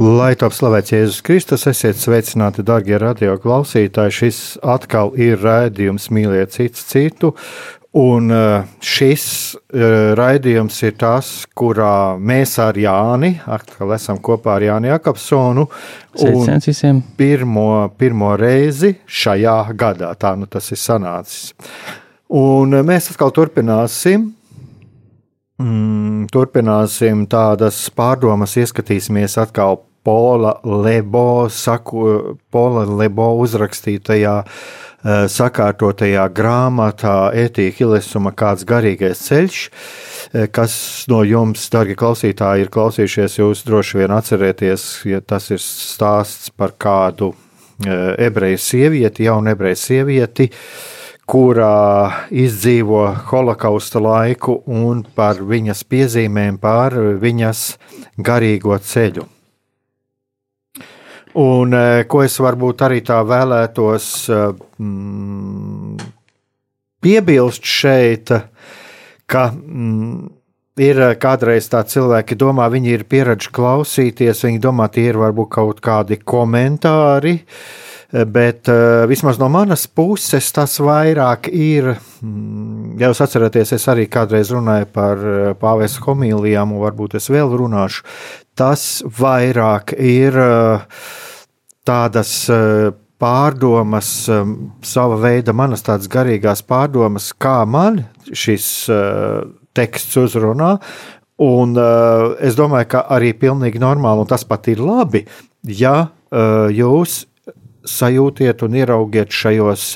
Lai top slavēts Jēzus Kristus, esiet sveicināti, darbie radio klausītāji. Šis atkal ir raidījums Mīliet cits citu. Un eh, šis eh, raidījums ir tas, kurā mēs ar Jāni, atkal esam kopā ar Jāni Jakobsonu. Pirmo, pirmo reizi šajā gadā, tā nu tas ir sanācis. Un eh, mēs atkal turpināsim Mm, turpināsim tādas pārdomas, ieskatīsimies atkal Pola Lebo, saku, Pola Lebo uzrakstītajā uh, sakārtotajā grāmatā Etīka Hilesuma kāds garīgais ceļš, uh, kas no jums, darbie klausītāji, ir klausījušies, jūs droši vien atcerieties, ja tas ir stāsts par kādu ebreju sievieti, jaunu ebreju sievieti, kurā izdzīvo holokausta laiku un par viņas piezīmēm, par viņas garīgo ceļu. Un eh, ko es varbūt arī tā vēlētos eh, mm, piebilst šeit, ka mm, ir kādreiz tā cilvēki domā, viņi ir pieraduši klausīties, viņi domā, tie ir varbūt kaut kādi komentāri, bet uh, vismaz no manas puses tas vairāk ir, mm, ja jūs atceraties, es arī kādreiz runāju par pāvēs homīlijām, un varbūt es vēl runāšu, tas vairāk ir uh, tādas eh, pārdomas, eh, sava veida manas tādas garīgās pārdomas, kā man šis eh, teksts uzrunā. Un es domāju, ka arī pilnīgi normāli, un tas pat ir labi, ja jūs sajūtiet un ieraugiet šajos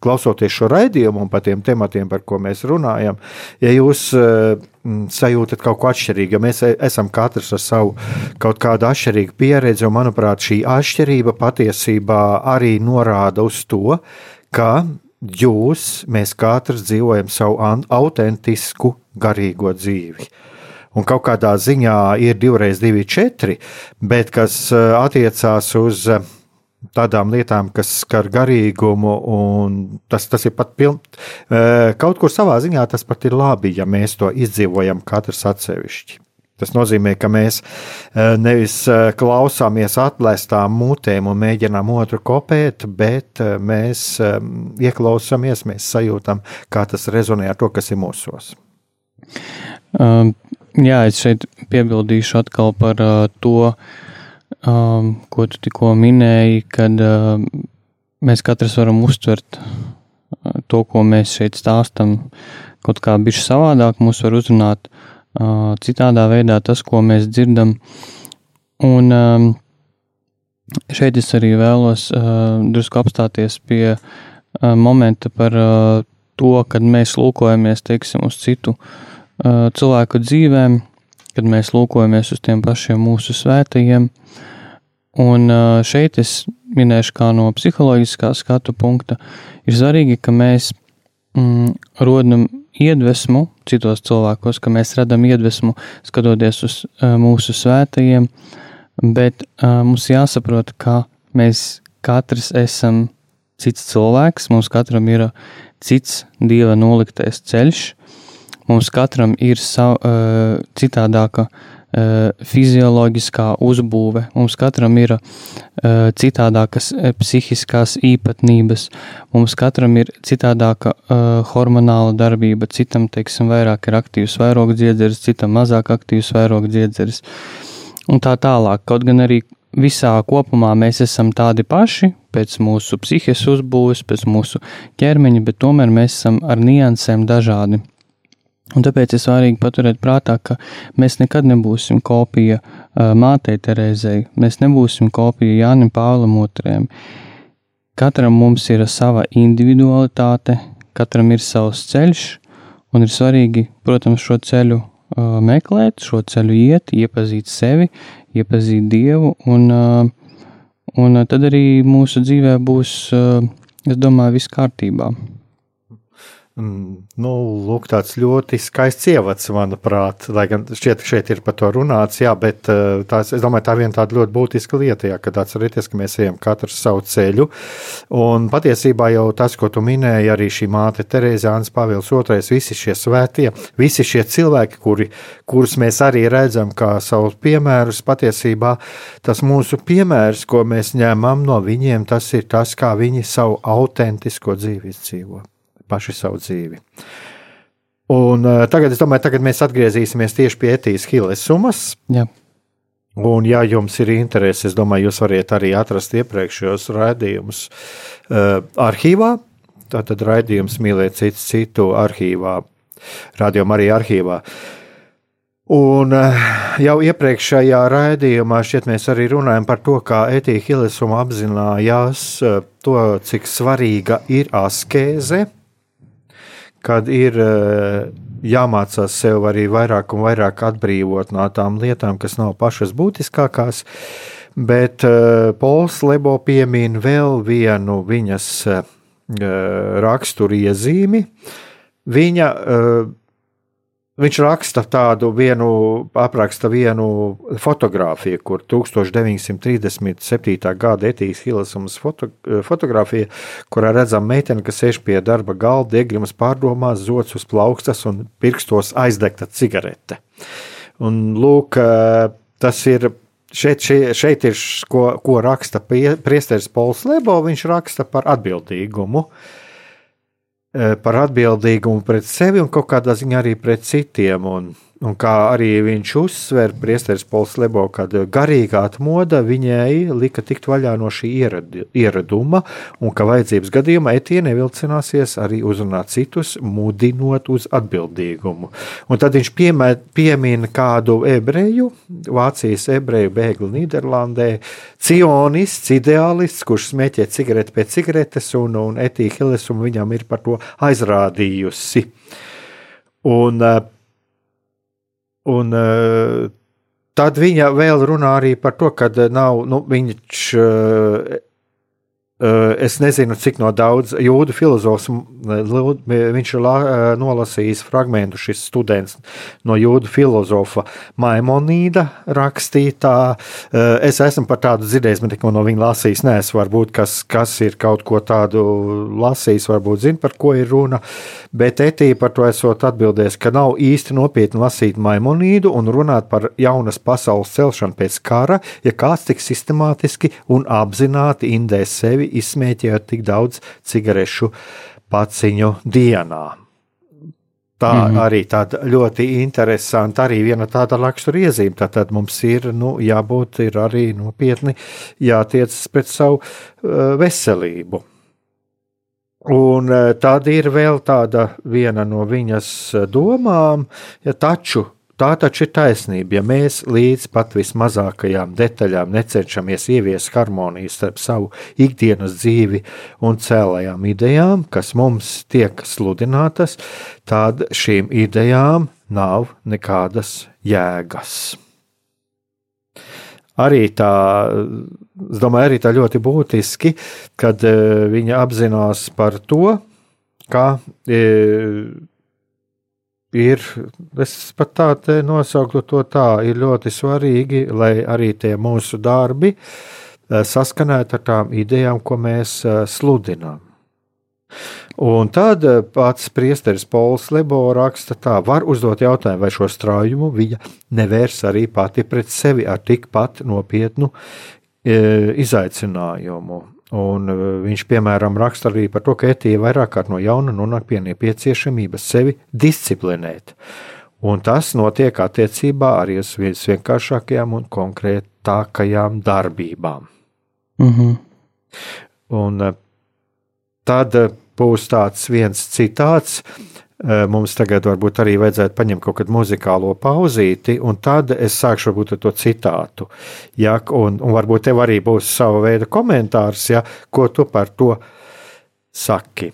klausoties šo raidījumu un par tiem tematiem, par ko mēs runājam, ja jūs uh, sajūtat kaut ko atšķirīgu, jo mēs e, esam katrs ar savu kaut kādu atšķirīgu pieredzi, un manuprāt, šī atšķirība patiesībā arī norāda uz to, ka jūs, mēs katrs dzīvojam savu autentisku garīgo dzīvi. Un kaut kādā ziņā ir divreiz divi četri, bet kas e, attiecās uz tādām lietām, kas skar garīgumu, un tas, tas ir pat piln, kaut kur savā ziņā tas pat ir labi, ja mēs to izdzīvojam katrs atsevišķi. Tas nozīmē, ka mēs nevis klausāmies atklātām mutēm un mēģinām otru kopēt, bet mēs ieklausāmies, mēs sajūtam, kā tas rezonē ar to, kas ir mūsos. Um, jā, es šeit piebildīšu atkal par uh, to, uh, um, ko tu tikko minēji, kad uh, mēs katrs varam uztvert uh, to, ko mēs šeit stāstam, kaut kā bišķi savādāk, mūs var uzrunāt uh, citādā veidā tas, ko mēs dzirdam. Un um, šeit es arī vēlos uh, drusku apstāties pie uh, momenta par uh, to, kad mēs lūkojamies, teiksim, uz citu uh, cilvēku dzīvēm, kad mēs lūkojamies uz tiem pašiem mūsu svētajiem, Un šeit es minēšu, kā no psiholoģiskā skatu punkta, ir svarīgi, ka mēs mm, rodam iedvesmu citos cilvēkos, ka mēs radam iedvesmu skatoties uz uh, mūsu svētajiem, bet uh, mums jāsaprot, ka mēs katrs esam cits cilvēks, mums katram ir cits dieva noliktais ceļš, mums katram ir sav, uh, citādāka uh, fizioloģiskā uzbūve. Mums katram ir uh, citādākas eh, psihiskās īpatnības, mums katram ir citādāka hormonāla darbība, citam, teiksim, vairāk ir aktīvs vairāk dziedzeris, citam mazāk aktīvs vairāk dziedzeris. Un tā tālāk. Kaut gan arī visā kopumā mēs esam tādi paši, pēc mūsu psihes uzbūves, pēc mūsu ķermeņa, bet tomēr mēs esam ar niansēm dažādi. Un tāpēc ir svarīgi paturēt prātā, ka mēs nekad nebūsim kopija uh, mātei Terēzei, mēs nebūsim kopija Jānim Pāvlam otrajam. Katram mums ir sava individualitāte, katram ir savs ceļš, un ir svarīgi, protams, šo ceļu uh, meklēt, šo ceļu iet, iepazīt sevi, iepazīt Dievu, un, uh, un tad arī mūsu dzīvē būs, es domāju, viss kārtībā. Mm, nu, lūk, tāds ļoti skaists ievads, manuprāt. Lai gan šķiet, šeit ir par to runāts, jā, bet eh, tās, es domāju, tā viena tāda ļoti būtiska lieta, jā, kad atcerieties, ka mēs ejam katrs savu ceļu. Un patiesībā jau tas, ko tu minēji, arī šī māte Terēza, Jānis Pāvils II, visi šie svētie, visi šie cilvēki, kuri, kurus mēs arī redzam kā savus piemērus, patiesībā tas mūsu piemērs, ko mēs ņemam no viņiem, tas ir tas, kā viņi savu autentisko dzīvi dzīvo paši savu dzīvi. Un, uh, tagad, domāju, tagad mēs atgriezīsimies tieši pie Etijas Hilesumas. Jā. Un, ja jums ir interese, es domāju, jūs varat arī atrast iepriekšējos raidījumus uh, arhīvā. Tātad raidījums mīlēt citu, citu arhīvā, radiom arī arhīvā. Un uh, jau iepriekšējā raidījumā šķiet mēs arī runājam par to, kā Etija Hilesuma apzinājās uh, to, cik svarīga ir askeze kad ir eh, jāmācās sev arī vairāk un vairāk atbrīvot no tām lietām, kas nav pašas būtiskākās. Bet uh, Pols Lebo piemin vēl vienu viņas uh, raksturiezīmi. Viņa uh, Viņš raksta tādu vienu, apraksta vienu fotografiju, kur 1937. gada Etijas Hilesums foto, fotografija, kurā redzam meiteni, kas sēž pie darba galda, iegrimas pārdomās, zots uz plaukstas un pirkstos aizdegta cigarete. Un lūk, tas ir šeit, šeit, šeit ir, ko, ko raksta priesteris Pols Lebo, viņš raksta par atbildīgumu. Uh, Eh, par atbildīgumu pret sevi un kaut kādā ziņā arī pret citiem. Un, Un kā arī viņš uzsver, Priesteris Pols Lebo, kad garīgā atmoda viņai lika tikt vaļā no šī ieraduma, un ka vajadzības gadījumā etiene vilcināsies arī uzrunāt citus, mudinot uz atbildīgumu. Un tad viņš piemina kādu ebreju, Vācijas ebreju bēgli Nīderlandē, cionists, ideālists, kurš smēķē cigareti pēc cigaretes, un, un Etija Hilesuma viņam ir par to aizrādījusi. Un, uh, Un, uh, tad viņa vēl runā arī par to, ka nav nu, viņš. Eh, es nezinu, cik no daudz jūdu filozofs viņš ir eh, nolasījis fragment, šis students no jūdu filozofa Maimonīda rakstītā. Eh, es esmu par tādu dzirdējis, bet neko no viņa lasījis. Nē, es varbūt kas, kas ir kaut ko tādu lasījis, varbūt zina, par ko ir runa. Bet Etīja par to esot atbildējis, ka nav īsti nopietni lasīt Maimonīdu un runāt par jaunas pasaules celšanu pēc kara, ja kāds tik sistemātiski un apzināti indēs sevi izsmēķējot tik daudz cigarešu paciņu dienā. Tā mm -hmm. arī tāda ļoti interesanta, arī viena tāda raksturiezīme. Tātad mums ir nu, jābūt ir arī nopietni jātiecas pret savu uh, veselību. Un uh, tad ir vēl tāda viena no viņas domām, ja taču Tā taču ir taisnība, ja mēs līdz pat vismazākajām detaļām necenšamies ieviest harmoniju starp savu ikdienas dzīvi un cēlējām idejām, kas mums tiek sludinātas, tad šīm idejām nav nekādas jēgas. Arī tā, es domāju, arī tā ļoti būtiski, kad eh, viņa apzinās par to, ka eh, ir, es pat tā nosauktu to tā, ir ļoti svarīgi, lai arī tie mūsu darbi eh, saskanētu ar tām idejām, ko mēs eh, sludinām. Un tad eh, pats priesteris Pols Lebo raksta tā, var uzdot jautājumu, vai šo straujumu viņa nevērs arī pati pret sevi ar tikpat nopietnu e, izaicinājumu. Un e, viņš, piemēram, raksta arī par to, ka etija vairāk kārt no jauna nonāk pie nepieciešamības sevi disciplinēt. Un tas notiek attiecībā arī uz visvienkāršākajām un konkrētākajām darbībām. Mm -hmm. Un eh, tad eh, būs tāds viens citāts. Eh, mums tagad varbūt arī vajadzētu paņemt kaut kādu muzikālo pauzīti, un tad es sākšu varbūt ar to citātu. Ja, un, un varbūt tev arī būs sava veida komentārs, ja, ko tu par to saki.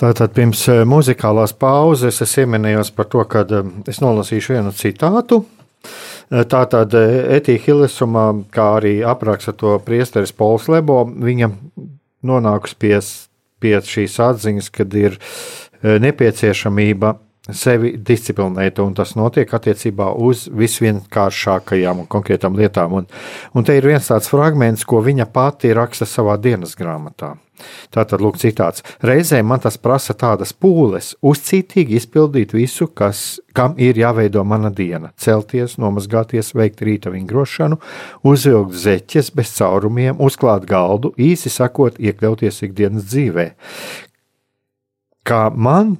Tātad pirms eh, muzikālās pauzes es ieminējos par to, ka eh, es nolasīšu vienu citātu. Eh, tātad Etīna Hilesumā, kā arī apraksta to priesteris Pols Lebo, viņa nonākusi pie, pie šīs atziņas, kad ir nepieciešamība sevi disciplinēt, un tas notiek attiecībā uz visvienkāršākajām un konkrētām lietām. Un, un te ir viens tāds fragments, ko viņa pati raksta savā dienas grāmatā. Tātad, lūk, citāts. Reizēm man tas prasa tādas pūles, uzcītīgi izpildīt visu, kas, kam ir jāveido mana diena. Celties, nomazgāties, veikt rīta vingrošanu, uzvilkt zeķes bez caurumiem, uzklāt galdu, īsi sakot, iekļauties ikdienas dzīvē. Kā man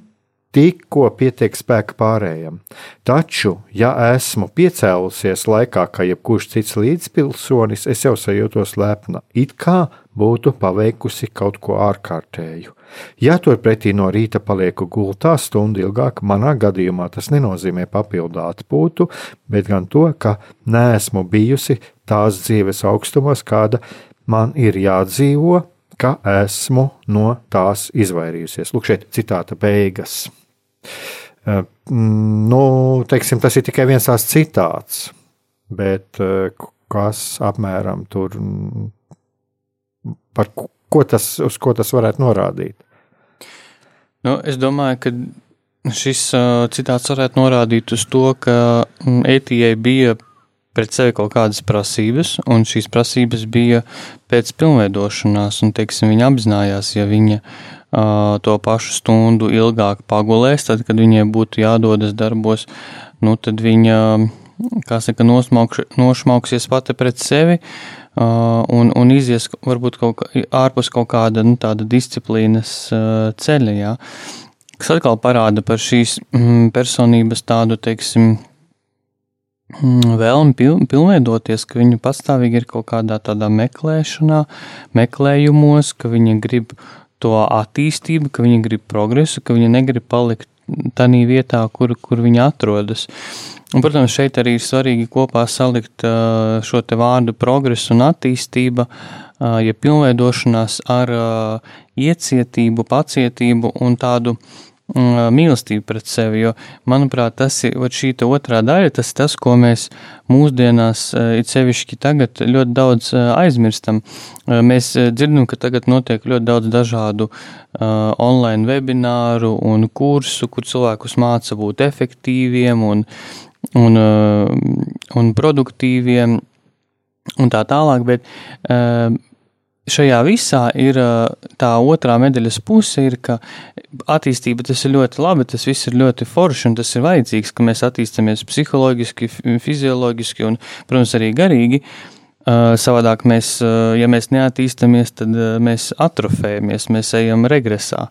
tikko pietiek spēka pārējiem. Taču, ja esmu piecēlusies laikā, kā jebkurš cits līdzpilsonis, es jau sajūtos lepna, it kā būtu paveikusi kaut ko ārkārtēju. Ja turpretī no rīta palieku gultā stundu ilgāk, manā gadījumā tas nenozīmē papildu atpūtu, bet gan to, ka neesmu bijusi tās dzīves augstumos, kāda man ir jādzīvo, ka esmu no tās izvairījusies. Lūk, šeit citāta beigas. Eh, mm, nu, teiksim, tas ir tikai viens tās citāts, bet eh, kas apmēram tur, mm, par ko tas, uz ko tas varētu norādīt? Nu, es domāju, ka šis uh, citāts varētu norādīt uz to, ka mm, Etijai bija pret sevi kaut kādas prasības, un šīs prasības bija pēc pilnveidošanās, un, teiksim, viņa apzinājās, ja viņa uh, to pašu stundu ilgāk pagulēs, tad, kad viņai būtu jādodas darbos, nu, tad viņa, kā saka, nošmauksies pati pret sevi, uh, un, un izies varbūt kaut kā, ārpus kaut kāda, nu, tāda disciplīnas uh, ceļa, jā. Kas atkal parāda par šīs mm, personības tādu, teiksim, Mm, vēlmi piln, pilnveidoties, ka viņi pastāvīgi ir kaut kādā tādā meklēšanā, meklējumos, ka viņi grib to attīstību, ka viņi grib progresu, ka viņi negrib palikt tādā vietā, kur, kur viņi atrodas. Un, protams, šeit arī ir svarīgi kopā salikt šo te vārdu progresu un attīstība, ja pilnveidošanās ar iecietību, pacietību un tādu uh, mīlestību pret sevi. Jo, manuprāt, tas ir šī otrā daļa, tas ir tas, ko mēs mūsdienās, it sevišķi tagad, ļoti daudz aizmirstam. Mēs dzirdam, ka tagad notiek ļoti daudz dažādu online webināru un kursu, kur cilvēkus māca būt efektīviem un, un, un produktīviem un tā tālāk, bet šajā visā ir tā otrā medaļas puse, ir, ka attīstība tas ir ļoti labi, tas viss ir ļoti forši un tas ir vajadzīgs, ka mēs attīstamies psiholoģiski, fizioloģiski un, protams, arī garīgi. Savādāk mēs, ja mēs neattīstamies, tad mēs atrofējamies, mēs ejam regresā.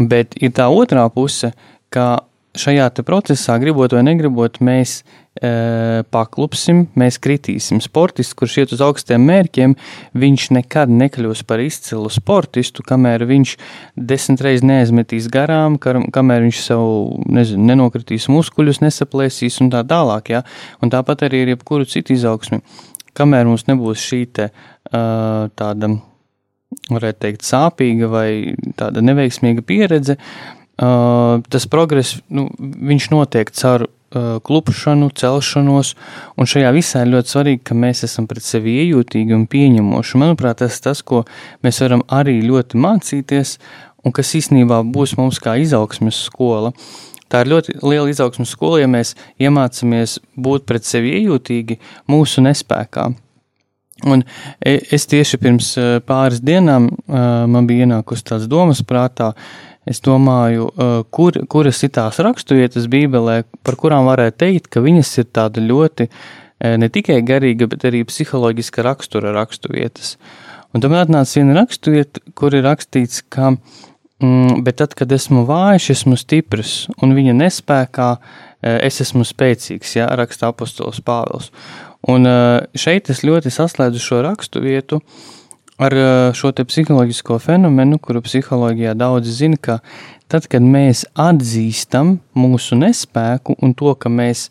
Bet ir tā otrā puse, ka šajā procesā, gribot vai negribot, mēs e, paklupsim, mēs kritīsim. Sportists, kurš iet uz augstiem mērķiem, viņš nekad nekļūs par izcilu sportistu, kamēr viņš desmit reizes neaizmetīs garām, kamēr viņš sev nezinu, nenokritīs muskuļus, nesaplēsīs un tā tālāk. Ja? Un tāpat arī ir jebkuru citu izaugsmi. Kamēr mums nebūs šī te, uh, tāda, varētu teikt, sāpīga vai tāda neveiksmīga pieredze, uh, Uh, tas progress, nu, viņš notiek caur uh, klupšanu, celšanos, un šajā visā ir ļoti svarīgi, ka mēs esam pret sevi iejūtīgi un pieņemoši. Manuprāt, tas ir tas, ko mēs varam arī ļoti mācīties, un kas īstenībā būs mums kā izaugsmes skola. Tā ir ļoti liela izaugsmes skola, ja mēs iemācāmies būt pret sevi iejūtīgi mūsu nespējā. Un e, es tieši pirms uh, pāris dienām man bija ienākusi tāds domas prātā, uh, Es domāju, kur, kuras ir tās raksturvietas Bībelē, par kurām varētu teikt, ka viņas ir tāda ļoti ne tikai garīga, bet arī psiholoģiska rakstura raksturvietas. Un tam atnāca viena raksturvieta, kur ir rakstīts, ka, mm, bet tad, kad esmu vājš, esmu stiprs, un viņa nespējā, es esmu spēcīgs, ja raksta apostols Pāvils. Un šeit es ļoti saslēdzu šo raksturvietu vietu, ar eh, šo psiholoģisko fenomenu, kuru psiholoģijā daudz zina, ka tad, kad mēs atzīstam mūsu nespēku un to, ka mēs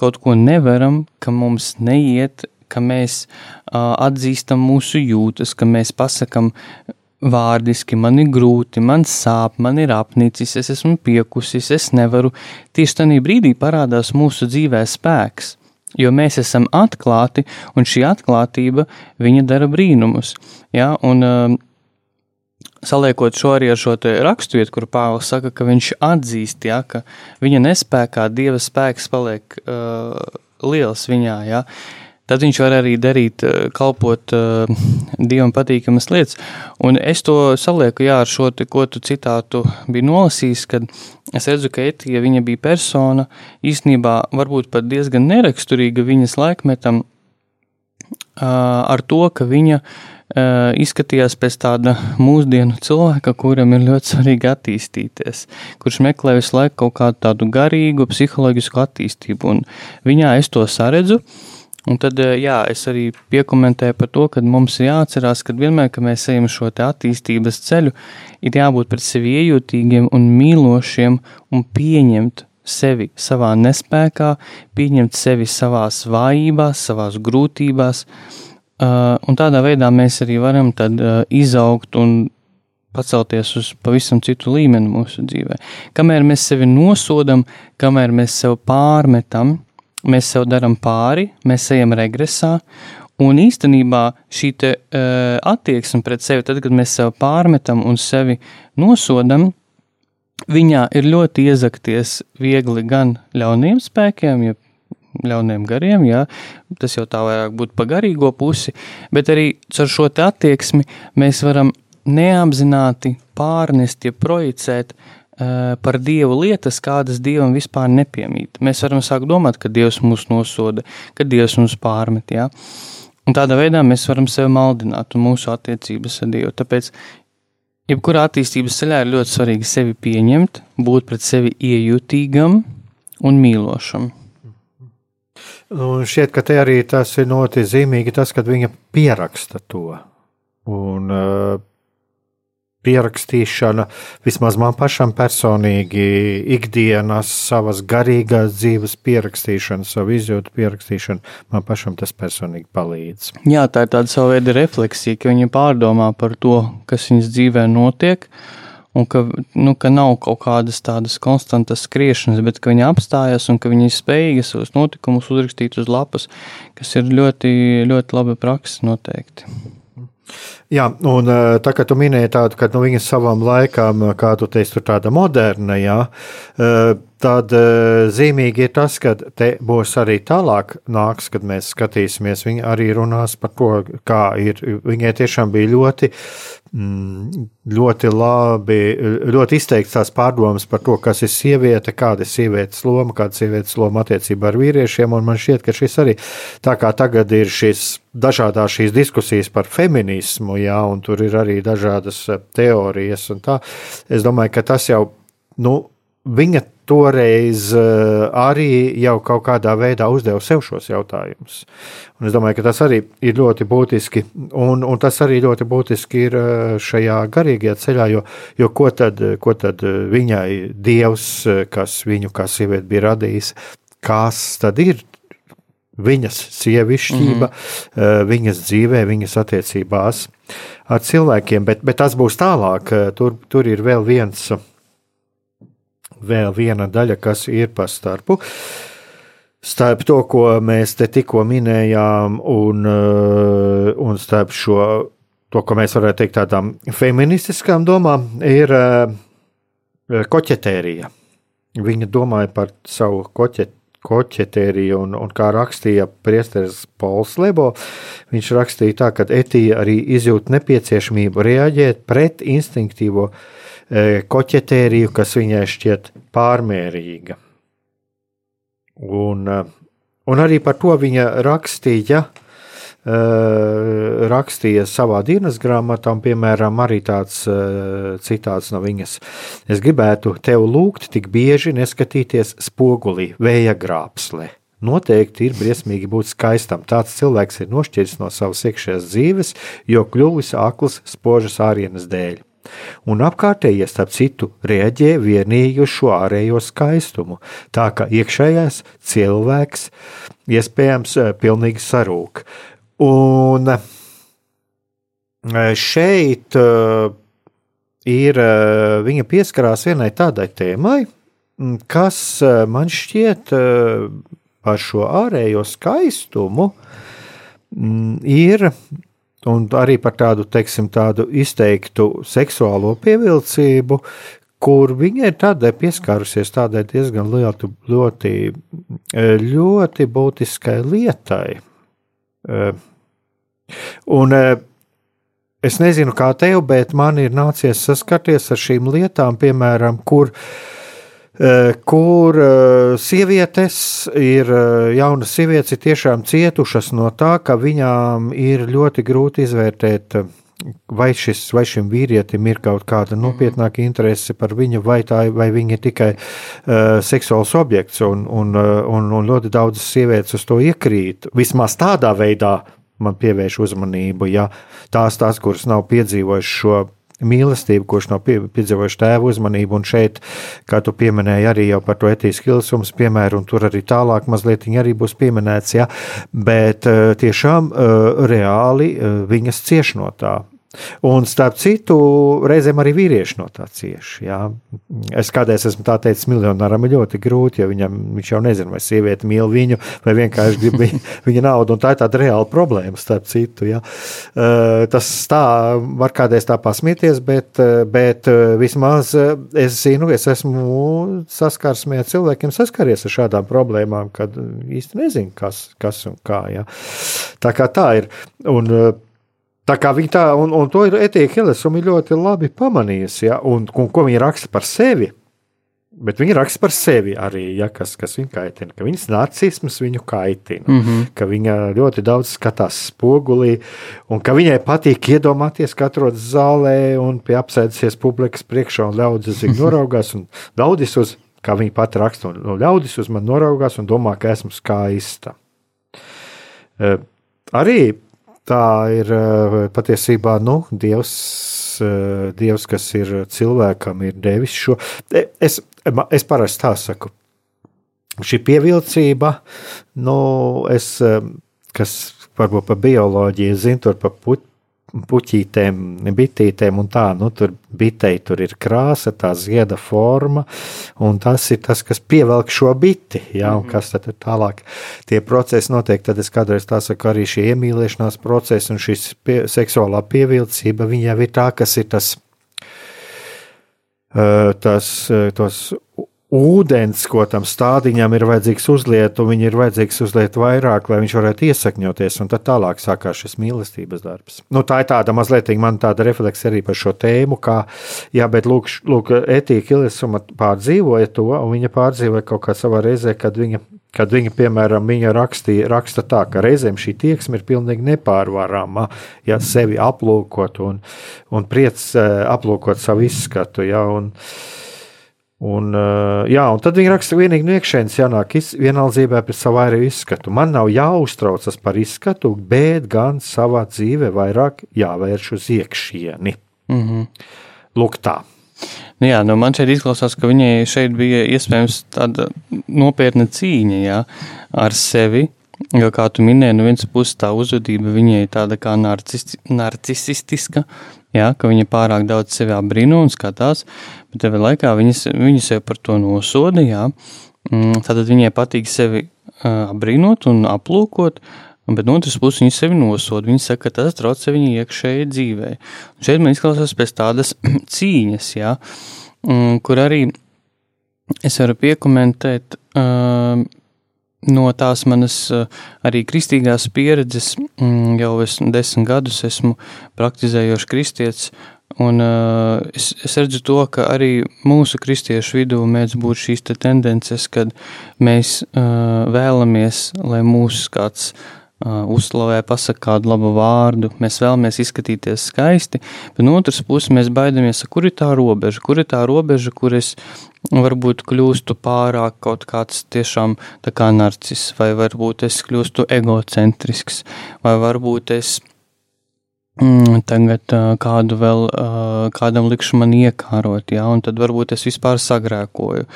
kaut ko nevaram, ka mums neiet, ka mēs uh, atzīstam mūsu jūtas, ka mēs pasakam vārdiski, man ir grūti, man sāp, man ir apnicis, es esmu piekusis, es nevaru. Tieši tajā brīdī parādās mūsu dzīvē spēks jo mēs esam atklāti, un šī atklātība viņa dara brīnumus. Ja? Un, uh, Saliekot šo arī ar šo raksturvietu, kur Pāvils saka, ka viņš atzīst, ja, ka viņa nespējā Dieva spēks paliek uh, liels viņā. Ja. Uh, tad viņš var arī darīt, eh, kalpot uh, dievam patīkamas lietas. Un es to salieku jā, ar šo te, ko tu citātu biji nolasījis, kad es redzu, ka Etija viņa bija persona, īstenībā varbūt pat diezgan neraksturīga viņas laikmetam, uh, ar to, ka viņa uh, izskatījās pēc tāda mūsdienu cilvēka, kuram ir ļoti svarīgi attīstīties, kurš meklē visu laiku kaut kādu tādu garīgu, psiholoģisku attīstību, un viņā es to saredzu, uh, Un tad, eh, jā, es arī piekomentēju par to, ka mums ir jāatcerās, ka vienmēr, kad mēs ejam šo attīstības ceļu, ir jābūt pret sevi iejūtīgiem un mīlošiem un pieņemt sevi savā nespējā, pieņemt sevi savās vājībās, savās grūtībās, uh, un tādā veidā mēs arī varam tad uh, izaugt un pacelties uz pavisam citu līmeni mūsu dzīvē. Kamēr mēs sevi nosodam, kamēr mēs sev pārmetam, mēs sev darām pāri, mēs ejam regresā. Un īstenībā šī te, uh, attieksme pret sevi, tad, kad mēs sev pārmetam un sevi nosodam, viņā ir ļoti iezakties viegli gan ļauniem spēkiem, ja ļauniem gariem, jā, tas jau tā vairāk būtu pa garīgo pusi, bet arī ar šo attieksmi mēs varam neapzināti pārnest, ja projicēt par Dievu lietas, kādas Dievam vispār nepiemīt. Mēs varam sākt domāt, ka Dievs mūs nosoda, ka Dievs mums pārmet, jā. Un tādā veidā mēs varam sevi maldināt un mūsu attiecības ar Dievu. Tāpēc jebkurā attīstības ceļā ir ļoti svarīgi sevi pieņemt, būt pret sevi iejutīgam un mīlošam. Un šķiet, ka te arī tas ir ļoti zīmīgi, tas, kad viņa pieraksta to. Un, uh, pierakstīšana, vismaz man pašam personīgi, ikdienas savas garīgās dzīves pierakstīšana, savu izjūtu pierakstīšana, man pašam tas personīgi palīdz. Jā, tā ir tāda sava veida refleksija, ka viņa pārdomā par to, kas viņas dzīvē notiek, un ka, nu, ka nav kaut kādas tādas konstantas skriešanas, bet ka viņi apstājas un ka viņi ir spējīgi savus notikumus uzrakstīt uz lapas, kas ir ļoti, ļoti laba praksa noteikti. Jā, un eh, tā kā tu minēji tādu, ka nu, viņa savam laikam, kā tu teici, tāda moderna, jā, eh, tad eh, zīmīgi ir tas, ka te būs arī tālāk nāks, kad mēs skatīsimies, viņa arī runās par to, kā ir, viņai tiešām bija ļoti Mm, ļoti labi, ļoti izteikts tās pārdomas par to, kas ir sieviete, kāda ir sievietes loma, kāda ir sievietes loma attiecībā ar vīriešiem. Man šķiet, ka šis arī tā kā tagad ir šis dažādās šīs diskusijas par feminismu, jā, un tur ir arī dažādas eh, teorijas un tā. Es domāju, ka tas jau, nu, viņa toreiz eh, arī jau kaut kādā veidā uzdeva sev šos jautājumus. Un es domāju, ka tas arī ir ļoti būtiski, un, un tas arī ļoti būtiski ir eh, šajā garīgajā ceļā, jo, jo ko, tad, ko tad viņai Dievs, kas viņu kā sievieti bija radījis, kas tad ir viņas sievišķība, mm -hmm. viņas dzīvē, viņas attiecībās ar cilvēkiem, bet, bet tas būs tālāk. Tur, tur ir vēl viens vēl viena daļa, kas ir pa starpu. Starp to, ko mēs te tikko minējām, un, uh, un starp šo, to, ko mēs varētu teikt tādām feministiskām domām, ir uh, koķetērija. Viņa domāja par savu koķetēriju koķetēriju, un, un kā rakstīja Priesteris Pols Lebo, viņš rakstīja tā, ka etija arī izjūt nepieciešamību reaģēt pret instinktīvo uh, koķetēriju, kas viņai šķiet pārmērīga. Un, e, un arī par to viņa rakstīja, e, rakstīja savā dienas grāmatā, piemēram, arī tāds citāts no viņas. Es gribētu tev lūgt tik bieži neskatīties spogulī, vēja grābslē. Noteikti ir briesmīgi būt skaistam. Tāds cilvēks ir nošķiris no savas iekšējās dzīves, jo kļuvis akls spožas ārienes dēļ un apkārtējie, starp citu, reaģē vienīgi uz šo ārējo skaistumu, tā ka iekšējais cilvēks iespējams eh, pilnīgi sarūk. Un eh, šeit eh, ir viņa pieskarās vienai tādai tēmai, kas man šķiet par šo ārējo skaistumu ir un arī par tādu, teiksim, tādu izteiktu seksuālo pievilcību, kur viņa ir tādai pieskārusies tādai diezgan lielu, ļoti, ļoti būtiskai lietai. Un es nezinu, kā tev, bet man ir nācies saskarties ar šīm lietām, piemēram, kur uh, kur eh, sievietes ir, eh, jaunas sievietes ir tiešām cietušas no tā, ka viņām ir ļoti grūti izvērtēt, vai, šis, vai šim vīrietim ir kaut kāda mhm. nopietnāka interese par viņu, vai, tā, vai viņa ir tikai uh, seksuāls objekts, un, un, un, un ļoti daudzas sievietes uz to iekrīt. Vismaz tādā veidā man pievērš uzmanību, ja tās, tās kuras nav piedzīvojušas šo mīlestību, kurš nav piedzīvojuši tēva uzmanību. Un šeit, kā tu pieminēji, arī par to etīsku ilsumu piemēru, un tur arī tālāk mazliet arī būs pieminēts, ja, bet eh, tiešām eh, reāli eh, viņas cieš no tā. Un starp citu, reizēm arī vīrieši no tā cieši. Jā. Es kādreiz esmu tā teicis, miljonāram ir ļoti grūti, jo viņam, viņš jau nezina, vai sieviete mīl viņu, vai vienkārši grib viņa, viņa naudu. Tā ir tāda reāla problēma, starp citu. Jā. Tas tā var kādreiz tā pasmieties, bet, bet vismaz es zinu, es esmu saskarsmē ar cilvēkiem, saskaries ar šādām problēmām, kad īsti nezinu, kas, kas un kā. Jā. Tā kā tā ir. Un, Tā kā viņa tā, un, un to ir Etīka Hilesuma ļoti labi pamanījusi, ja, un, un ko viņa raksta par sevi. Bet viņa raksta par sevi arī, ja, kas, kas viņu kaitina, ka viņas narcisms viņu kaitina, mm -hmm. ka viņa ļoti daudz skatās spogulī, un ka viņai patīk iedomāties, ka atrodas zālē un pie apsēdusies publikas priekšā, un ļaudis uz viņu noraugās, un ļaudis uz, kā viņa pati raksta, un ļaudis uz mani noraugās un domā, ka esmu skaista. Uh, arī tā ir eh, patiesībā nu, Dievs, eh, Dievs, kas ir cilvēkam, ir devis šo. E, es, es parasti tā saku. Šī pievilcība, nu, es, eh, kas varbūt par bioloģiju zinu, tur par put, puķītēm, bitītēm un tā, nu, tur bitei tur ir krāsa, tā zieda forma, un tas ir tas, kas pievelk šo biti, jā, un mhm. kas tad tālāk tie procesi notiek, tad es kādreiz tā saku, arī šī iemīlēšanās procesi un šīs pie, seksuālā pievilcība, viņa jau ir tā, kas ir tas, tas, tos ūdens, ko tam stādiņam ir vajadzīgs uzliet, un viņi ir vajadzīgs uzliet vairāk, lai viņš varētu iesakņoties, un tad tālāk sākās šis mīlestības darbs. Nu, tā ir tāda mazliet, man tāda refleksija arī par šo tēmu, kā, jā, bet lūk, lūk Etīka Ilisuma pārdzīvoja to, un viņa pārdzīvoja kaut kā savā reizē, kad viņa kad viņa, piemēram, viņa rakstīja, raksta tā, ka reizēm šī tieksme ir pilnīgi nepārvarama, ja sevi aplūkot un, un priec eh, aplūkot savu izskatu. Ja, un, uh, Un, uh, jā, un tad viņi raksta, ka vienīgi no iekšienes jānāk vienaldzībā par savu arī izskatu. Man nav jāuztraucas par izskatu, bet gan savā dzīvē vairāk jāvērš uz iekšieni. Mm -hmm. Lūk, tā. Nu jā, nu man šeit izklausās, ka viņai šeit bija iespējams tāda nopietna cīņa jā, ar sevi. Jo, kā tu minēji, no vienas puses tā uzvedība viņai tāda kā narcisistiska, jā, ka viņa pārāk daudz sevi apbrīno un skatās, bet tev laikā viņas, viņa sev par to nosoda, jā. Mm, tātad viņai patīk sevi apbrīnot un aplūkot, bet no otras puses viņa sevi nosoda. Viņa saka, ka tas traucē viņa iekšējai dzīvē. Un šeit man izklausās pēc tādas cīņas, jā, mm, kur arī es varu piekomentēt, no tās manas arī kristīgās pieredzes, mm, jau esmu desmit gadus esmu praktizējošs kristietis, un uh, es, es redzu to, ka arī mūsu kristiešu vidū mēdz būt šīs te tendences, kad mēs uh, vēlamies, lai mūs kāds uh, uzslavē, pasakā kādu labu vārdu, mēs vēlamies izskatīties skaisti, bet no otras puses mēs baidamies, kur ir tā robeža, kur ir tā robeža, kur es varbūt kļūstu pārāk kaut kāds tiešām tā kā narcis, vai varbūt es kļūstu egocentrisks, vai varbūt es mm, tagad uh, kādu vēl, uh, kādam likšu man iekārot, jā, un tad varbūt es vispār sagrēkoju,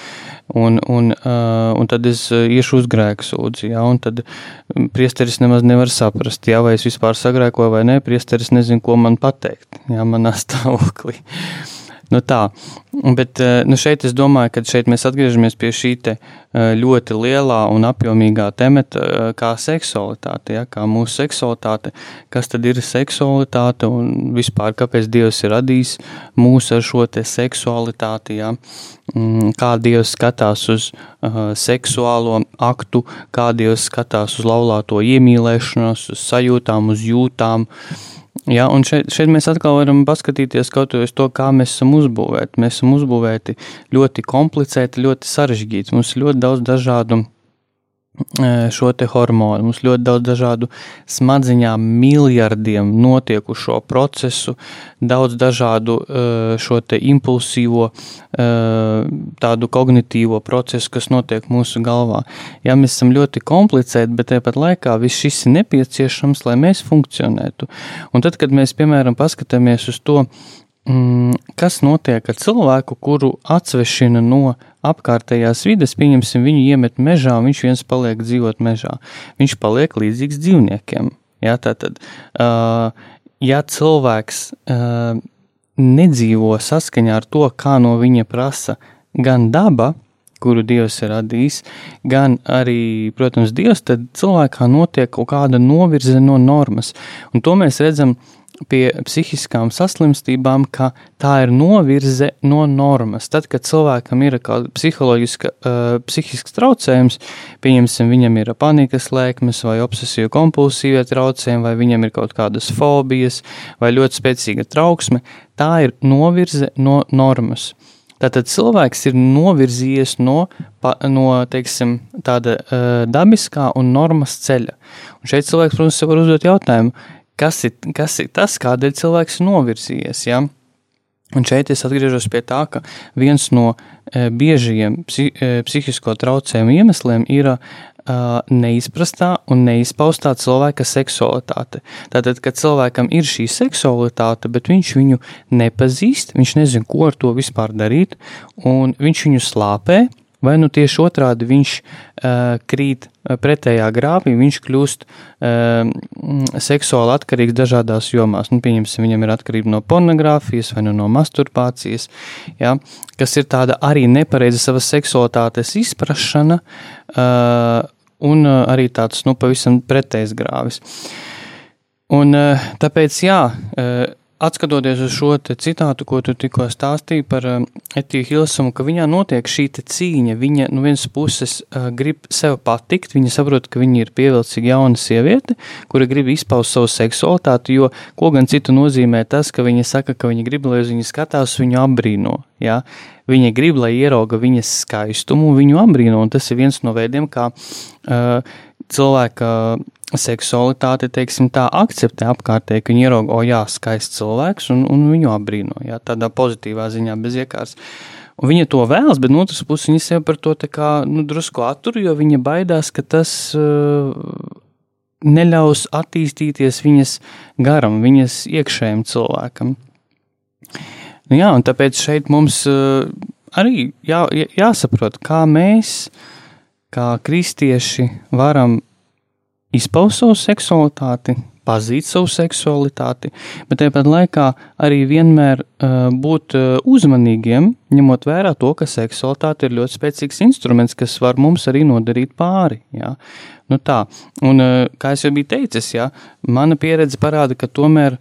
un, un, uh, un tad es iešu uz grēku sūdzi, jā, un tad priesteris nemaz nevar saprast, jā, vai es vispār sagrēkoju vai nē, priesteris nezin, ko man pateikt, jā, manā stāvoklī. Nu tā, bet eh, nu šeit es domāju, ka šeit mēs atgriežamies pie šī eh, ļoti lielā un apjomīgā temata eh, kā seksualitāte, ja, kā mūsu seksualitāte, kas tad ir seksualitāte un vispār kāpēc Dievs ir radījis mūs ar šo seksualitāti, ja, mm, kā Dievs skatās uz uh, seksuālo aktu, kā Dievs skatās uz laulāto iemīlēšanos, uz sajūtām, uz jūtām, uh, Jā, un šeit, šeit mēs atkal varam paskatīties uz to, kā mēs esam uzbūvēti. Mēs esam uzbūvēti ļoti komplicēti, ļoti sarežģīti. Mums ir ļoti daudz dažādu šo hormonu. Mums ļoti daudz dažādu smadziņām, miljardiem notiekušo procesu, daudz dažādu šo impulsīvo, tādu kognitīvo procesu, kas notiek mūsu galvā. Jā, mēs esam ļoti komplicēti, bet tāpat laikā viss šis ir nepieciešams, lai mēs funkcionētu. Un tad, kad mēs, piemēram, paskatāmies uz to, kas notiek ar cilvēku, kuru atsvešina no apkārtējās vides, pieņemsim, viņu iemet mežā, un viņš viens paliek dzīvot mežā. Viņš paliek līdzīgs dzīvniekiem. Jā, tā tad uh, ja cilvēks uh, nedzīvo saskaņā ar to, kā no viņa prasa gan daba, kuru Dievs ir radījis, gan arī, protams, Dievs, tad cilvēkā notiek kaut kāda novirze no normas. Un to mēs redzam pie psihiskām saslimstībām, ka tā ir novirze no normas. Tad, kad cilvēkam ir kāda psiholoģiska, uh, psihisks traucējums, pieņemsim, viņam ir panikas lēkmes vai obsesīva kompulsīvie traucējumi, vai viņam ir kaut kādas fobijas vai ļoti spēcīga trauksme, tā ir novirze no normas. Tātad cilvēks ir novirzījies no, pa, no teiksim, tāda uh, dabiskā un normas ceļa. Un šeit cilvēks, protams, var uzdot jautājumu, kas ir, kas ir tas, kādēļ cilvēks novirzījies. Ja? Un šeit es atgriežos pie tā, ka viens no e, biežajiem psi, e, psihisko traucējumu iemesliem ir e, neizprastā un neizpaustā cilvēka seksualitāte. Tātad, kad cilvēkam ir šī seksualitāte, bet viņš viņu nepazīst, viņš nezina, ko ar to vispār darīt, un viņš viņu slāpē, vai nu tieši otrādi viņš uh, krīt pretējā grāvī, viņš kļūst uh, seksuāli atkarīgs dažādās jomās. Nu, pieņemsim, viņam ir atkarība no pornogrāfijas vai nu no masturbācijas, ja, kas ir tāda arī nepareiza savas seksualitātes izprašana uh, un uh, arī tāds, nu, pavisam pretējs grāvis. Un uh, tāpēc, jā, uh, Atskatoties uz šo citātu, ko tu tikko stāstīji par uh, Etiju Hilsumu, ka viņā notiek šī cīņa, viņa no vienas puses uh, grib sev patikt, viņa saprot, ka viņa ir pievilcīga jauna sieviete, kura grib izpaust savu seksualitāti, jo ko gan citu nozīmē tas, ka viņa saka, ka viņa grib, lai uz viņu skatās, viņu apbrīno, jā. Viņa grib, lai ierauga viņas skaistumu, viņu apbrīno, un tas ir viens no veidiem, kā uh, cilvēka seksualitāti, teiksim, tā akceptē apkārtēji, ka viņi ierauga, o jā, skaists cilvēks, un, un viņu apbrīno, jā, tādā pozitīvā ziņā, bez iekārs. Un viņa to vēlas, bet no otras puses viņa sev par to kā, nu, drusku attur, jo viņa baidās, ka tas uh, neļaus attīstīties viņas garam, viņas iekšējiem cilvēkam. Nu jā, un tāpēc šeit mums uh, arī jā, jāsaprot, kā mēs, kā kristieši, varam izpaust savu seksualitāti, pazīt savu seksualitāti, bet tāpat laikā arī vienmēr uh, būt uh, uzmanīgiem, ņemot vērā to, ka seksualitāte ir ļoti spēcīgs instruments, kas var mums arī nodarīt pāri. Jā. Nu tā, un uh, kā jau biju teicis, jā, mana pieredze parāda, ka tomēr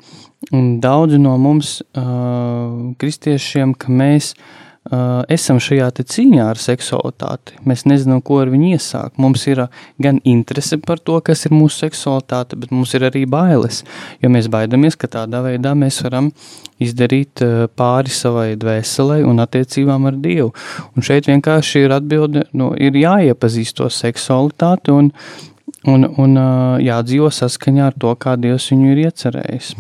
daudzi no mums, uh, kristiešiem, ka mēs uh, esam šajā cīņā ar seksualitāti. Mēs nezinām, ko ar viņu iesākt. Mums ir gan interese par to, kas ir mūsu seksualitāte, bet mums ir arī bailes. Jo mēs baidamies, ka tādā veidā mēs varam izdarīt pāri savai dvēselē un attiecībām ar Dievu. Un šeit vienkārši ir atbilde, nu, ir jāiepazīst to seksualitāti un, un, un jādzīvo saskaņā ar to, kā Dievs viņu ir iecerējis.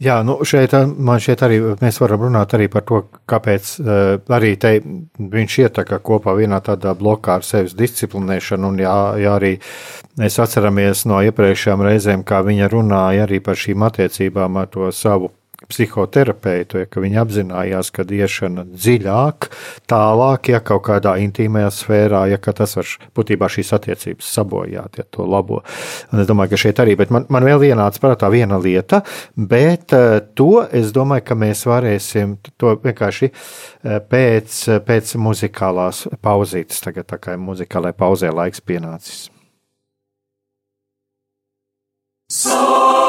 Jā, nu šeit man šķiet arī mēs varam runāt arī par to, kāpēc uh, arī te viņš ietaka kopā vienā tādā blokā ar sevis disciplinēšanu, un jā, jā arī mēs atceramies no iepriekšējām reizēm, kā viņa runāja arī par šīm attiecībām ar to savu psihoterapeitu, ja, ka viņi apzinājās, ka iešana dziļāk, tālāk, ja kaut kādā intīmajā sfērā, ja tas var būtībā šīs attiecības sabojāt, ja to labo. Un es domāju, ka šeit arī, bet man, man vēl ienāca prātā viena lieta, bet uh, to es domāju, ka mēs varēsim to vienkārši uh, pēc, pēc muzikālās pauzītes, tagad tā kā muzikālai pauzē laiks pienācis. So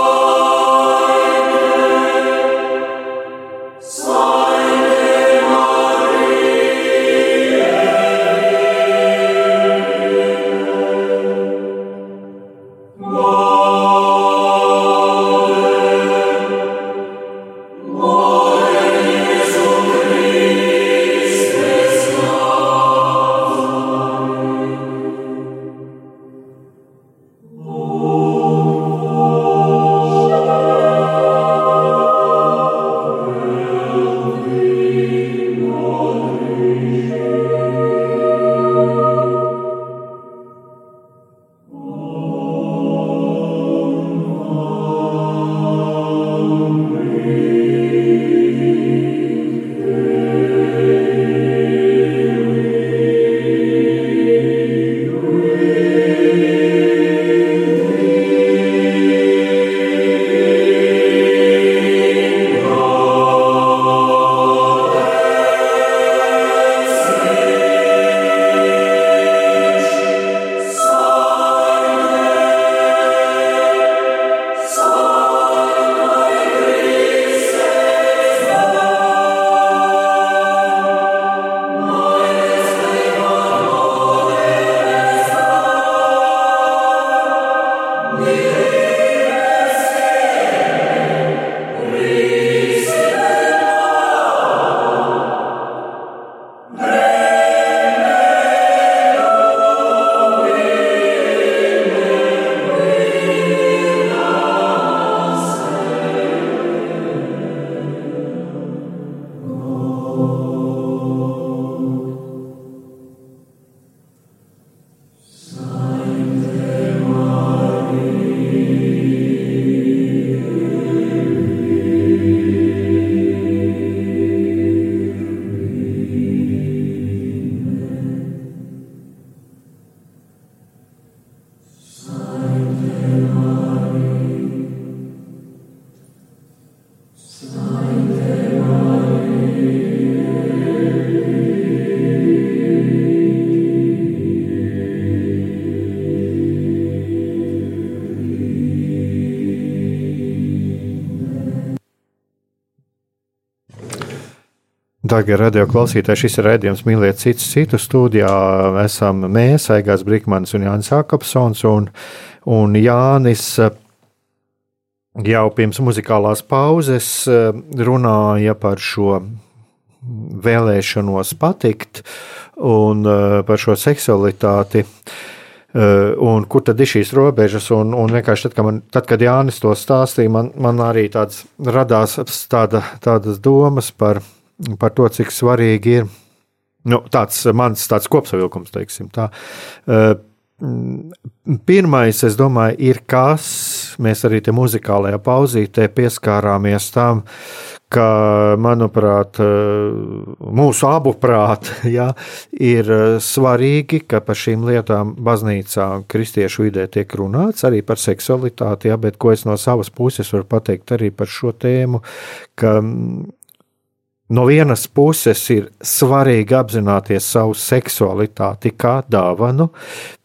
Darbie radio klausītāji, šis ir raidījums Mīliet citu citu studijā. Esam mēs, Aigās Brīkmanis un Jānis Akapsons. Un, un Jānis jau pirms muzikālās pauzes runāja par šo vēlēšanos patikt un par šo seksualitāti. Un kur tad ir šīs robežas? Un, un vienkārši tad, kad, man, tad, kad Jānis to stāstīja, man, man arī tāds radās tāda, tādas domas par viņu par to, cik svarīgi ir nu, tāds mans tāds kopsavilkums, teiksim tā. Pirmais, es domāju, ir kas, mēs arī te muzikālajā pauzītē pieskārāmies tam, ka, manuprāt, mūsu abu prāt, ja, ir svarīgi, ka par šīm lietām baznīcā un kristiešu vidē tiek runāts arī par seksualitāti, ja, bet ko es no savas puses varu pateikt arī par šo tēmu, ka No vienas puses ir svarīgi apzināties savu seksualitāti kā dāvanu.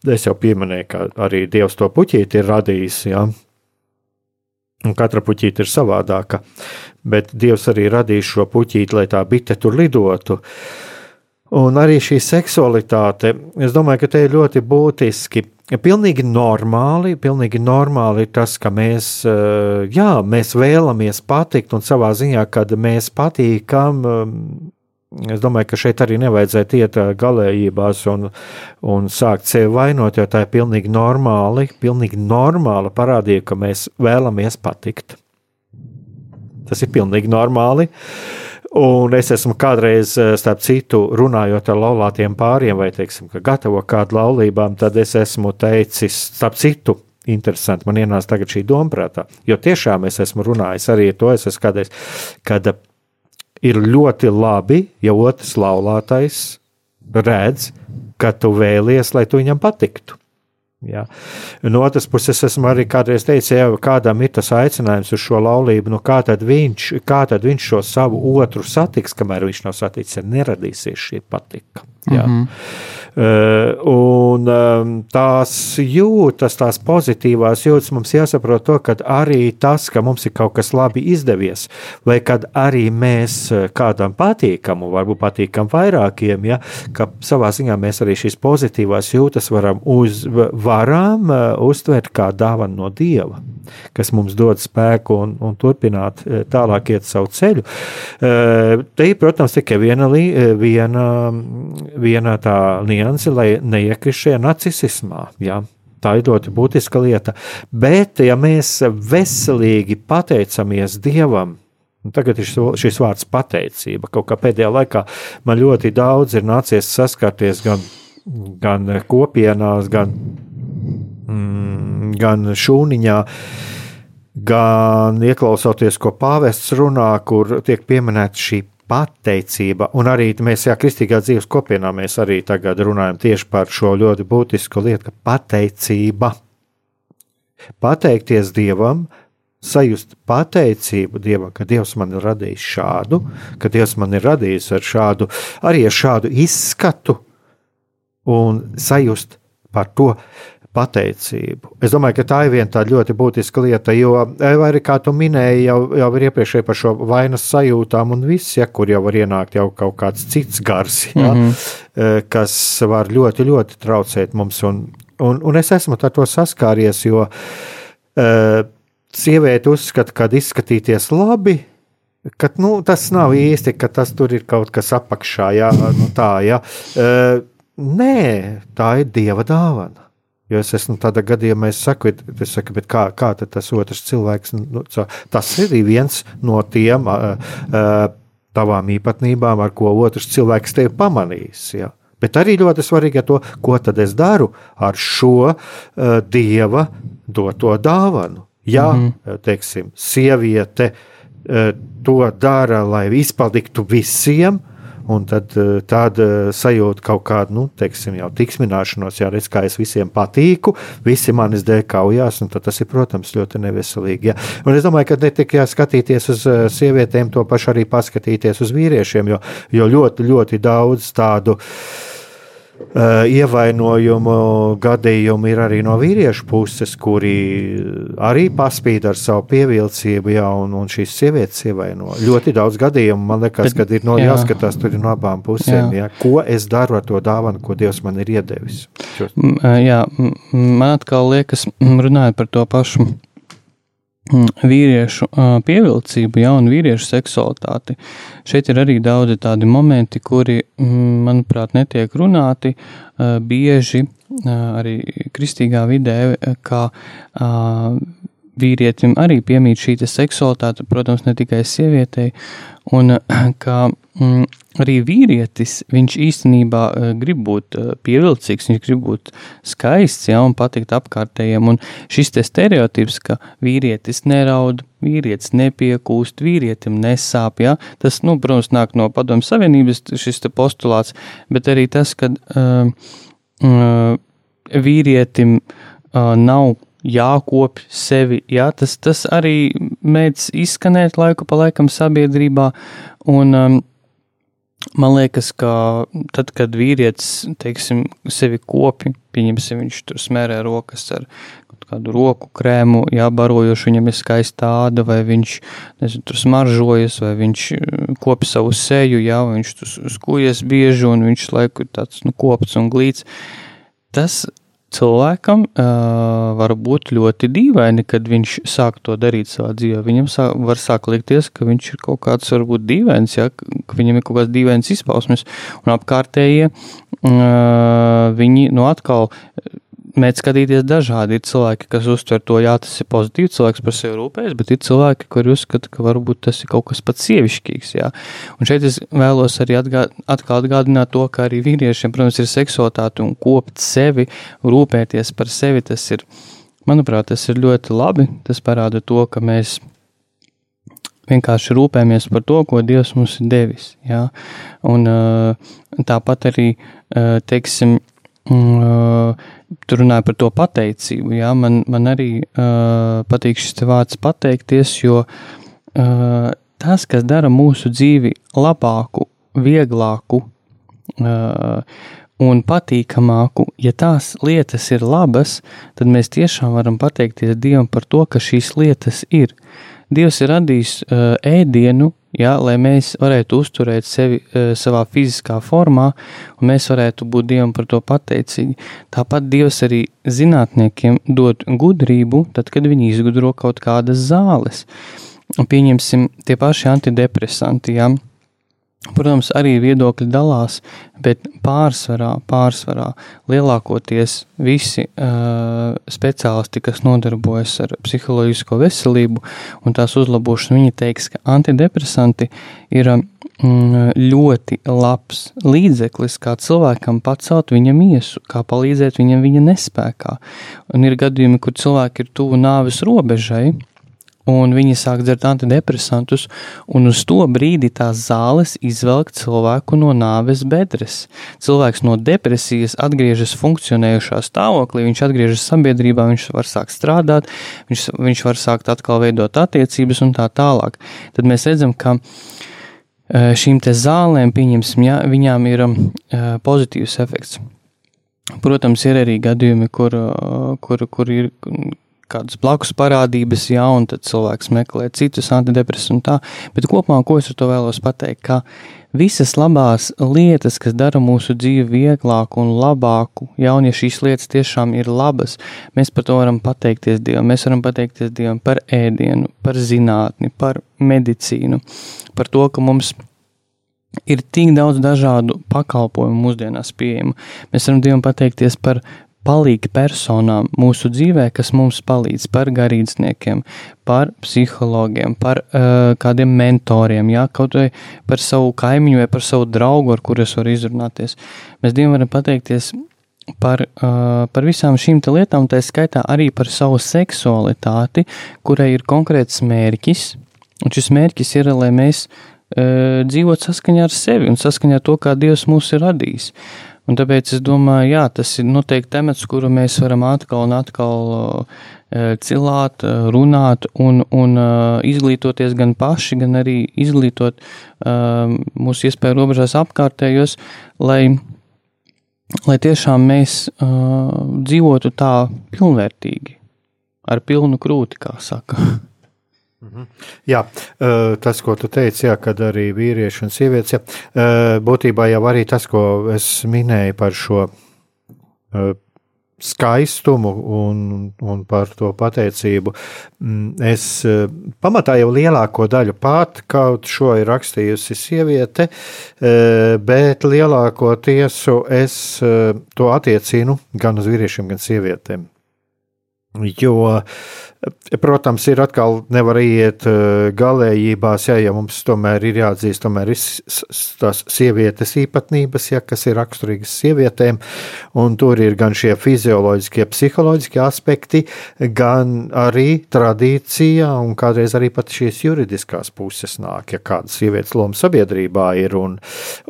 Es jau pieminēju, ka arī Dievs to puķīti ir radījis. Ja? Un katra puķīte ir savādāka, bet Dievs arī radīja šo puķīti, lai tā bite tur lidotu. Un arī šī seksualitāte, es domāju, ka te ir ļoti būtiski Pilnīgi normāli, pilnīgi normāli ir tas, ka mēs, eh, jā, mēs vēlamies patikt, un savā ziņā, kad mēs patīkam, eh, es domāju, ka šeit arī nevajadzētu iet eh, galējībās un, un sākt sevi vainot, jo tā ir pilnīgi normāli, pilnīgi normāli parādīja, ka mēs vēlamies patikt. Tas ir pilnīgi normāli. Uh, Un es esmu kādreiz, eh, starp citu, runājot ar laulātiem pāriem, vai teiksim, ka gatavo kādu laulībām, tad es esmu teicis, starp citu, interesanti, man ienāca tagad šī doma prātā. Jo tiešām es esmu runājis arī ar to, es esmu kādreiz, kad ir ļoti labi, ja otrs laulātais redz, ka tu vēlies, lai tu viņam patiktu. Ja. No otras puses, esmu arī kādreiz teicis, ja kādam ir tas aicinājums uz šo laulību, nu kā tad viņš, kā tad viņš šo savu otru satiks, kamēr viņš nav saticis, neradīsies šī patika. Ja. Mm -hmm. Uh, un um, tās jūtas, tās pozitīvās jūtas, mums jāsaprot to, ka arī tas, ka mums ir kaut kas labi izdevies, vai kad arī mēs uh, kādam patīkam, un varbūt patīkam vairākiem, ja, ka savā ziņā mēs arī šīs pozitīvās jūtas varam, uz, varam uh, uztvert kā dāvanu no Dieva, kas mums dod spēku un, un turpināt tālāk iet savu ceļu. Te ir, protams, tikai viena, viena, viena tā nianse lai neiekristu šajā nacismā. Jā. Tā ir ļoti būtiska lieta. Bet, ja mēs veselīgi pateicamies Dievam, Tagad ir šis vārds pateicība. Kaut kā pēdējā laikā man ļoti daudz ir nācies saskarties gan, gan kopienās, gan, mm, gan šūniņā, gan ieklausoties, ko pāvests runā, kur tiek pieminēta šī pateicība, un arī mēs, jā, kristīgā dzīves kopienā, mēs arī tagad runājam tieši par šo ļoti būtisku lietu, ka pateicība. Pateikties Dievam, sajust pateicību Dievam, ka Dievs man ir radījis šādu, ka Dievs man ir radījis ar šādu, arī ar šādu izskatu, un sajust par to, pateicību. Es domāju, ka tā ir viena tāda ļoti būtiska lieta, jo, e, arī kā tu minēji, jau, jau ir iepriekšēji par šo vainas sajūtām, un viss, ja kur jau var ienākt jau kaut kāds cits gars, ja, mm -hmm. kas var ļoti, ļoti traucēt mums. Un, un, un es esmu ar to saskāries, jo uh, sieviete uzskata, ka izskatīties labi. Ka, nu, tas nav īsti, ka tas tur ir kaut kas apakšā, jā, nu tā, jā. Uh, nē, tā ir dieva dāvana. Jo es esmu tādā gadījumā, es saku, es saku kā, kā tas otrs cilvēks, nu, tas ir viens no tiem uh, uh, tavām īpatnībām, ar ko otrs cilvēks tevi pamanīs. Ja? Bet arī ļoti svarīgi to, ko tad es daru ar šo uh, dieva doto dāvanu. Ja, mm -hmm. teiksim, sieviete uh, to dara, lai izpatiktu visiem, uh, Un tad eh, tāda sajūta kaut kāda, nu, teiksim, jau tiksmināšanos, jā, redz, kā es visiem patīku, visi manis dēļ kaujās, un tas ir, protams, ļoti neveselīgi. Jā. Un es domāju, ka ne tikai skatīties uz eh, sievietēm, to pašu arī paskatīties uz vīriešiem, jo, jo ļoti, ļoti daudz tādu ievainojumu gadījumi ir arī no vīriešu puses, kuri arī paspīd ar savu pievilcību, jā, un, un šīs sievietes ievaino. Ļoti daudz gadījumu, man liekas, kad ir no, jā. jāskatās tur no abām pusēm, jā. Jā. ko es daru ar to dāvanu, ko Dievs man ir iedevis. Jā, man atkal liekas, runājot par to pašu Mm, vīriešu pievilcību, ja, un vīriešu seksualitāti. Šeit ir arī daudzi tādi momenti, kuri, mm, manuprāt, netiek runāti bieži arī kristīgā vidē, kā vīrietim arī piemīt šī seksualitāte, protams, ne tikai sievietei, un kā mm, arī vīrietis, viņš īstenībā uh, grib būt uh, pievilcīgs, viņš grib būt skaists, ja, un patikt apkārtējiem, un šis te stereotips, ka vīrietis neraud, vīrietis nepiekūst, vīrietim nesāp, ja, tas, nu, protams, nāk no padomju savienības šis te postulāts, bet arī tas, ka uh, uh, vīrietim uh, nav jākopj sevi. Jā, tas, tas arī mēdz izskanēt laiku pa laikam sabiedrībā. Un, um, man liekas, ka tad, kad vīrietis teiksim, sevi kopja, pieņemsim, viņš tur smērē rokas ar kādu roku krēmu, jābarojoši viņam ir skaista āda, vai viņš nezinu, tur smaržojas, vai viņš uh, kopja savu seju, jā, viņš tur skujas bieži un viņš laiku ir tāds nu, kopts un glīts. Tas cilvēkam uh, var būt ļoti dīvaini, kad viņš sāk to darīt savā dzīvē. Viņam sāk, var sākt likties, ka viņš ir kaut kāds varbūt dīvains, ja, ka viņam ir kaut kāds dīvains izpausmes, un apkārtējie uh, viņi nu atkal mēdz skatīties dažādi. Ir cilvēki, kas uztver to, jā, tas ir pozitīvs, cilvēks par sevi rūpējas, bet ir cilvēki, kuri uzskata, ka varbūt tas ir kaut kas pats sievišķīgs. Jā. Un šeit es vēlos arī atgād, atkal atgādināt to, ka arī vīriešiem, protams, ir seksualitāte un kopt sevi, rūpēties par sevi. Tas ir, manuprāt, tas ir ļoti labi. Tas parāda to, ka mēs vienkārši rūpējamies par to, ko Dievs mums ir devis. Jā. Un tāpat arī, teiksim, Tur runāja par to pateicību. Jā, man, man arī uh, patīk šis vārds pateikties, jo uh, tas, kas dara mūsu dzīvi labāku, vieglāku uh, un patīkamāku, ja tās lietas ir labas, tad mēs tiešām varam pateikties Dievam par to, ka šīs lietas ir. Dievs ir radījis uh, ēdienu, ja, lai mēs varētu uzturēt sevi uh, savā fiziskā formā, un mēs varētu būt Dievam par to pateicīgi. Tāpat Dievs arī zinātniekiem dod gudrību, tad, kad viņi izgudro kaut kādas zāles. Pieņemsim tie paši antidepresanti, ja, Protams, arī viedokļi dalās, bet pārsvarā, pārsvarā lielākoties visi uh, speciālisti, kas nodarbojas ar psiholoģisko veselību un tās uzlabošanu, viņi teiks, ka antidepresanti ir mm, ļoti labs līdzeklis, kā cilvēkam pacelt viņa miesu, kā palīdzēt viņam viņa nespējā. Un ir gadījumi, kur cilvēki ir tuvu nāves robežai, un viņi sāk dzert antidepresantus, un uz to brīdi tās zāles izvelk cilvēku no nāves bedres. Cilvēks no depresijas atgriežas funkcionējušā stāvoklī, viņš atgriežas sabiedrībā, viņš var sākt strādāt, viņš, viņš var sākt atkal veidot attiecības un tā tālāk. Tad mēs redzam, ka e, šīm te zālēm, pieņemsim, ja, viņām ir uh, pozitīvs efekts. Protams, ir arī gadījumi, kur, kur, kur ir kādas blakus parādības, jā, un tad cilvēks meklē citus antidepresantus un tā. Bet kopumā, ko es ar to vēlos pateikt, ka visas labās lietas, kas dara mūsu dzīvi vieglāku un labāku, ja, un ja šīs lietas tiešām ir labas, mēs par to varam pateikties Dievam. Mēs varam pateikties Dievam par ēdienu, par zinātni, par medicīnu, par to, ka mums ir tik daudz dažādu pakalpojumu mūsdienās pieejamu. Mēs varam Dievam pateikties par palīgi personām mūsu dzīvē, kas mums palīdz par garīdzniekiem, par psihologiem, par uh, kādiem mentoriem, jā, kaut vai par savu kaimiņu vai par savu draugu, ar kuru es varu izrunāties. Mēs Dievam varam pateikties par, uh, par visām šīm lietām, tā skaitā arī par savu seksualitāti, kurai ir konkrēts mērķis, un šis mērķis ir, lai mēs uh, dzīvot saskaņā ar sevi un saskaņā ar to, kā Dievs mūs ir radījis. Un tāpēc es domāju, jā, tas ir noteikti temats, kuru mēs varam atkal un atkal uh, cilāt, uh, runāt un, un uh, izglītoties gan paši, gan arī izglītot mūsu iespēju robežās apkārtējos, lai lai tiešām mēs dzīvotu tā pilnvērtīgi, ar pilnu krūti, kā saka. Mhm. Jā, tas, ko tu teici, jā, kad arī vīrieši un sievietes, jā, būtībā jau arī tas, ko es minēju par šo skaistumu un, un par to pateicību. Mm, es pamatā jau lielāko daļu pat kaut šo ir rakstījusi sieviete, bet lielāko tiesu es to attiecinu gan uz vīriešiem, gan sievietēm. Jo uh, Protams, ir atkal nevar iet eh, galējībās, ja, ja mums tomēr ir jāatzīst, tomēr ir tās sievietes īpatnības, ja, kas ir raksturīgas sievietēm, un tur ir gan šie fizioloģiskie, psiholoģiskie aspekti, gan arī tradīcija, un kādreiz arī pat šīs juridiskās puses nāk, ja kāda sievietes loma sabiedrībā ir, un,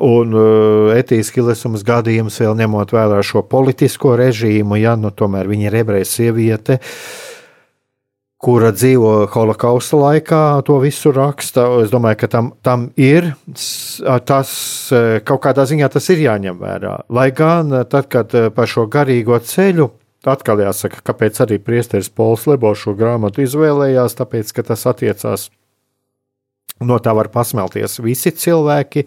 un eh, etiski lesums gadījums vēl ņemot vērā šo politisko režīmu, ja, nu tomēr viņa ir ebreja sieviete, kura dzīvo holokausta laikā, to visu raksta. Es domāju, ka tam, tam ir tas kaut kādā ziņā tas ir jāņem vērā. Lai gan tad, kad par šo garīgo ceļu. Atkal jāsaka, kāpēc arī Priesteris Pols Lebo šo grāmatu izvēlējās, tāpēc, ka tas attiecās No tā var pasmelties visi cilvēki.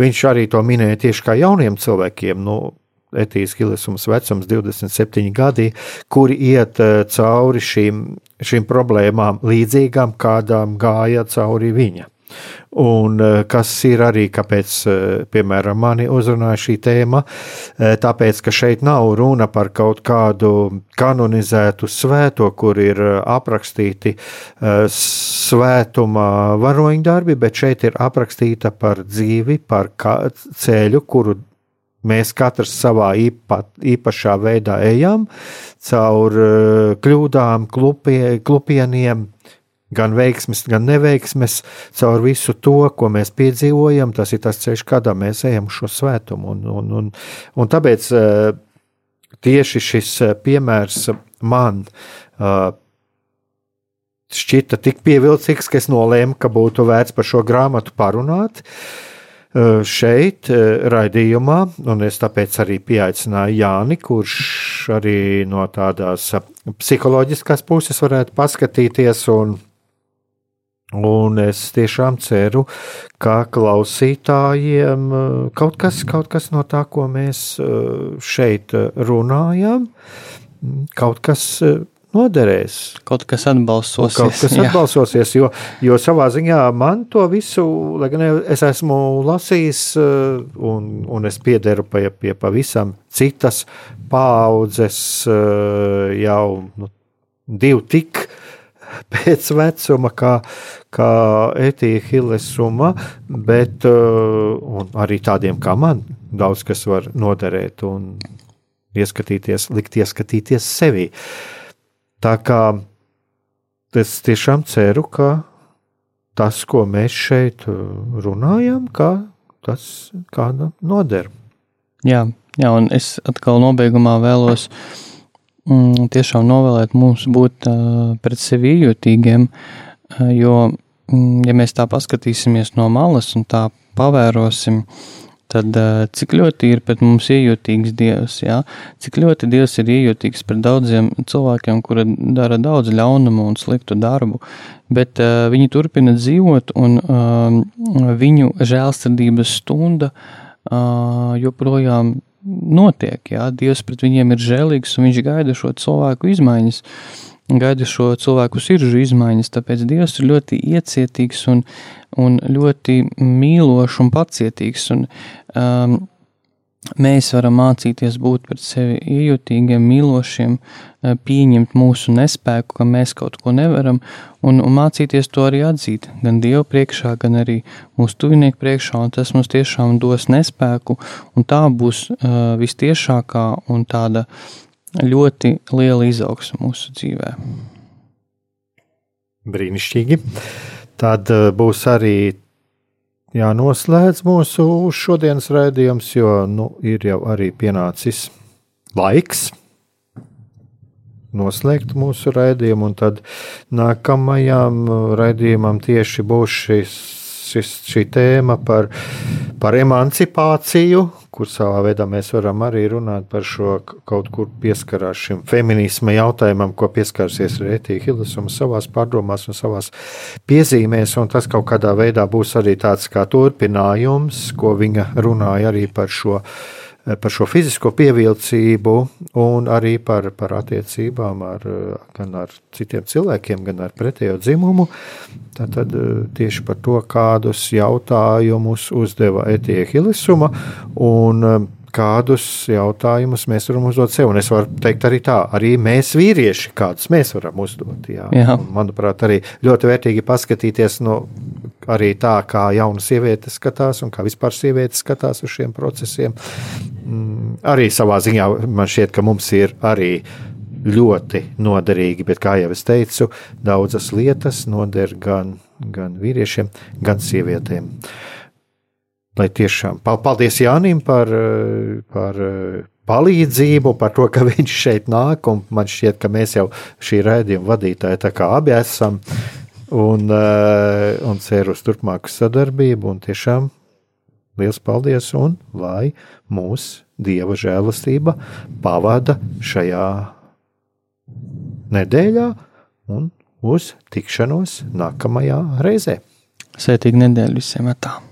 Viņš arī to minēja tieši kā jauniem cilvēkiem. Nu, Etijas Hilesums vecums 27 gadi, kuri iet eh, cauri šīm, šīm problēmām līdzīgām, kādām gāja cauri viņa. Un eh, kas ir arī, kāpēc, eh, piemēram, mani uzrunāja šī tēma, tāpēc, ka šeit nav runa par kaut kādu kanonizētu svēto, kur ir aprakstīti svētuma varoņdarbi, bet šeit ir aprakstīta par dzīvi, par ceļu, kuru Mēs katrs savā īpa, īpašā veidā ejam caur uh, kļūdām, klupie, klupieniem, gan veiksmes, gan neveiksmes, caur visu to, ko mēs piedzīvojam. Tas ir tas ceļš, kādā mēs ejam šo svētumu. Un, un, un, un tāpēc uh, tieši šis uh, piemērs man šķita tik pievilcīgs, ka es nolēmu, ka būtu vērts par šo grāmatu parunāt. Uh, šeit, eh, raidījumā, un es tāpēc arī pieaicināju Jāni, kurš arī no tādas eh, psiholoģiskās puses varētu paskatīties. Un, un es tiešām ceru, ka klausītājiem kaut kas, kaut kas no tā, ko mēs šeit runājam, kaut kas noderēs. Kaut kas atbalsosies. Kaut kas jā. atbalsosies, jo, jo savā ziņā man to visu, lai gan es esmu lasījis, eh, un, un es piederu pie, pie pavisam citas paudzes, eh, jau nu, divu tik pēc vecuma, kā, kā Etija Hillesuma, bet eh, arī tādiem kā man daudz kas var noderēt un ieskatīties, likt ieskatīties sevi. Uh, Tā kā es tiešām ceru, ka tas, ko mēs šeit uh, runājam, ka tas kāda noder. Jā, jā, un es atkal nobeigumā vēlos mm, tiešām novēlēt mums būt uh, pret sevi jūtīgiem, uh, jo, mm, ja mēs tā paskatīsimies no malas un tā pavērosim, uh, tad cik ļoti ir pret mums iejūtīgs Dievs, jā? cik ļoti Dievs ir iejūtīgs pret daudziem cilvēkiem, kuri dara daudz ļaunumu un sliktu darbu, bet uh, viņi turpina dzīvot un uh, viņu žēlstardības stunda uh, joprojām notiek, jā? Dievs pret viņiem ir žēlīgs un viņš gaida šo cilvēku izmaiņas. Gaida šo cilvēku sirdžu izmaiņas, tāpēc Dievs ir ļoti iecietīgs un uh, un ļoti mīlošs un pacietīgs. Un, um, mēs varam mācīties būt pret sevi iejutīgiem, mīlošiem, uh, pieņemt mūsu nespēku, ka mēs kaut ko nevaram, un, un mācīties to arī atzīt, gan Dievu priekšā, gan arī mūsu tuvinieku priekšā, un tas mums tiešām dos nespēku, un tā būs uh, vistiešākā un tāda ļoti liela izaugsme mūsu dzīvē. Brīnišķīgi. Tad eh, būs arī jānoslēdz mūsu šodienas raidījums, jo nu, ir jau arī pienācis laiks noslēgt mūsu raidījumu, un tad nākamajam raidījumam tieši būs šis, šis, šī tēma par, par emancipāciju, kur savā veidā mēs varam arī runāt par šo kaut kur pieskarās šim feminisma jautājumam, ko pieskarsies Rētija Hilesuma savās pārdomās un savās piezīmēs, un tas kaut kādā veidā būs arī tāds kā turpinājums, ko viņa runāja arī par šo par šo fizisko pievilcību un arī par, par attiecībām ar, gan ar citiem cilvēkiem, gan ar pretējo dzimumu. Tad tieši par to, kādus jautājumus uzdeva Etija Hilisuma un kādus jautājumus mēs varam uzdot sev. Un es varu teikt arī tā, arī mēs vīrieši, kādus mēs varam uzdot. Jā. Jā. Un, manuprāt, arī ļoti vērtīgi paskatīties no arī tā, kā jauna sieviete skatās un kā vispār sieviete skatās uz šiem procesiem. Mm, arī savā ziņā man šķiet, ka mums ir arī ļoti noderīgi, bet, kā jau es teicu, daudzas lietas noder gan, gan vīriešiem, gan sievietēm. Lai tiešām paldies Jānim par, par palīdzību, par to, ka viņš šeit nāk. Man šķiet, ka mēs jau šī raidījuma vadītāji abi esam. Un, un ceru uz turpmāku sadarbību. Un tiešām liels paldies un lai mūsu dieva žēlastība pavada šajā nedēļā un uz tikšanos nākamajā reizē. Sētīgi nedēļu visiem atā.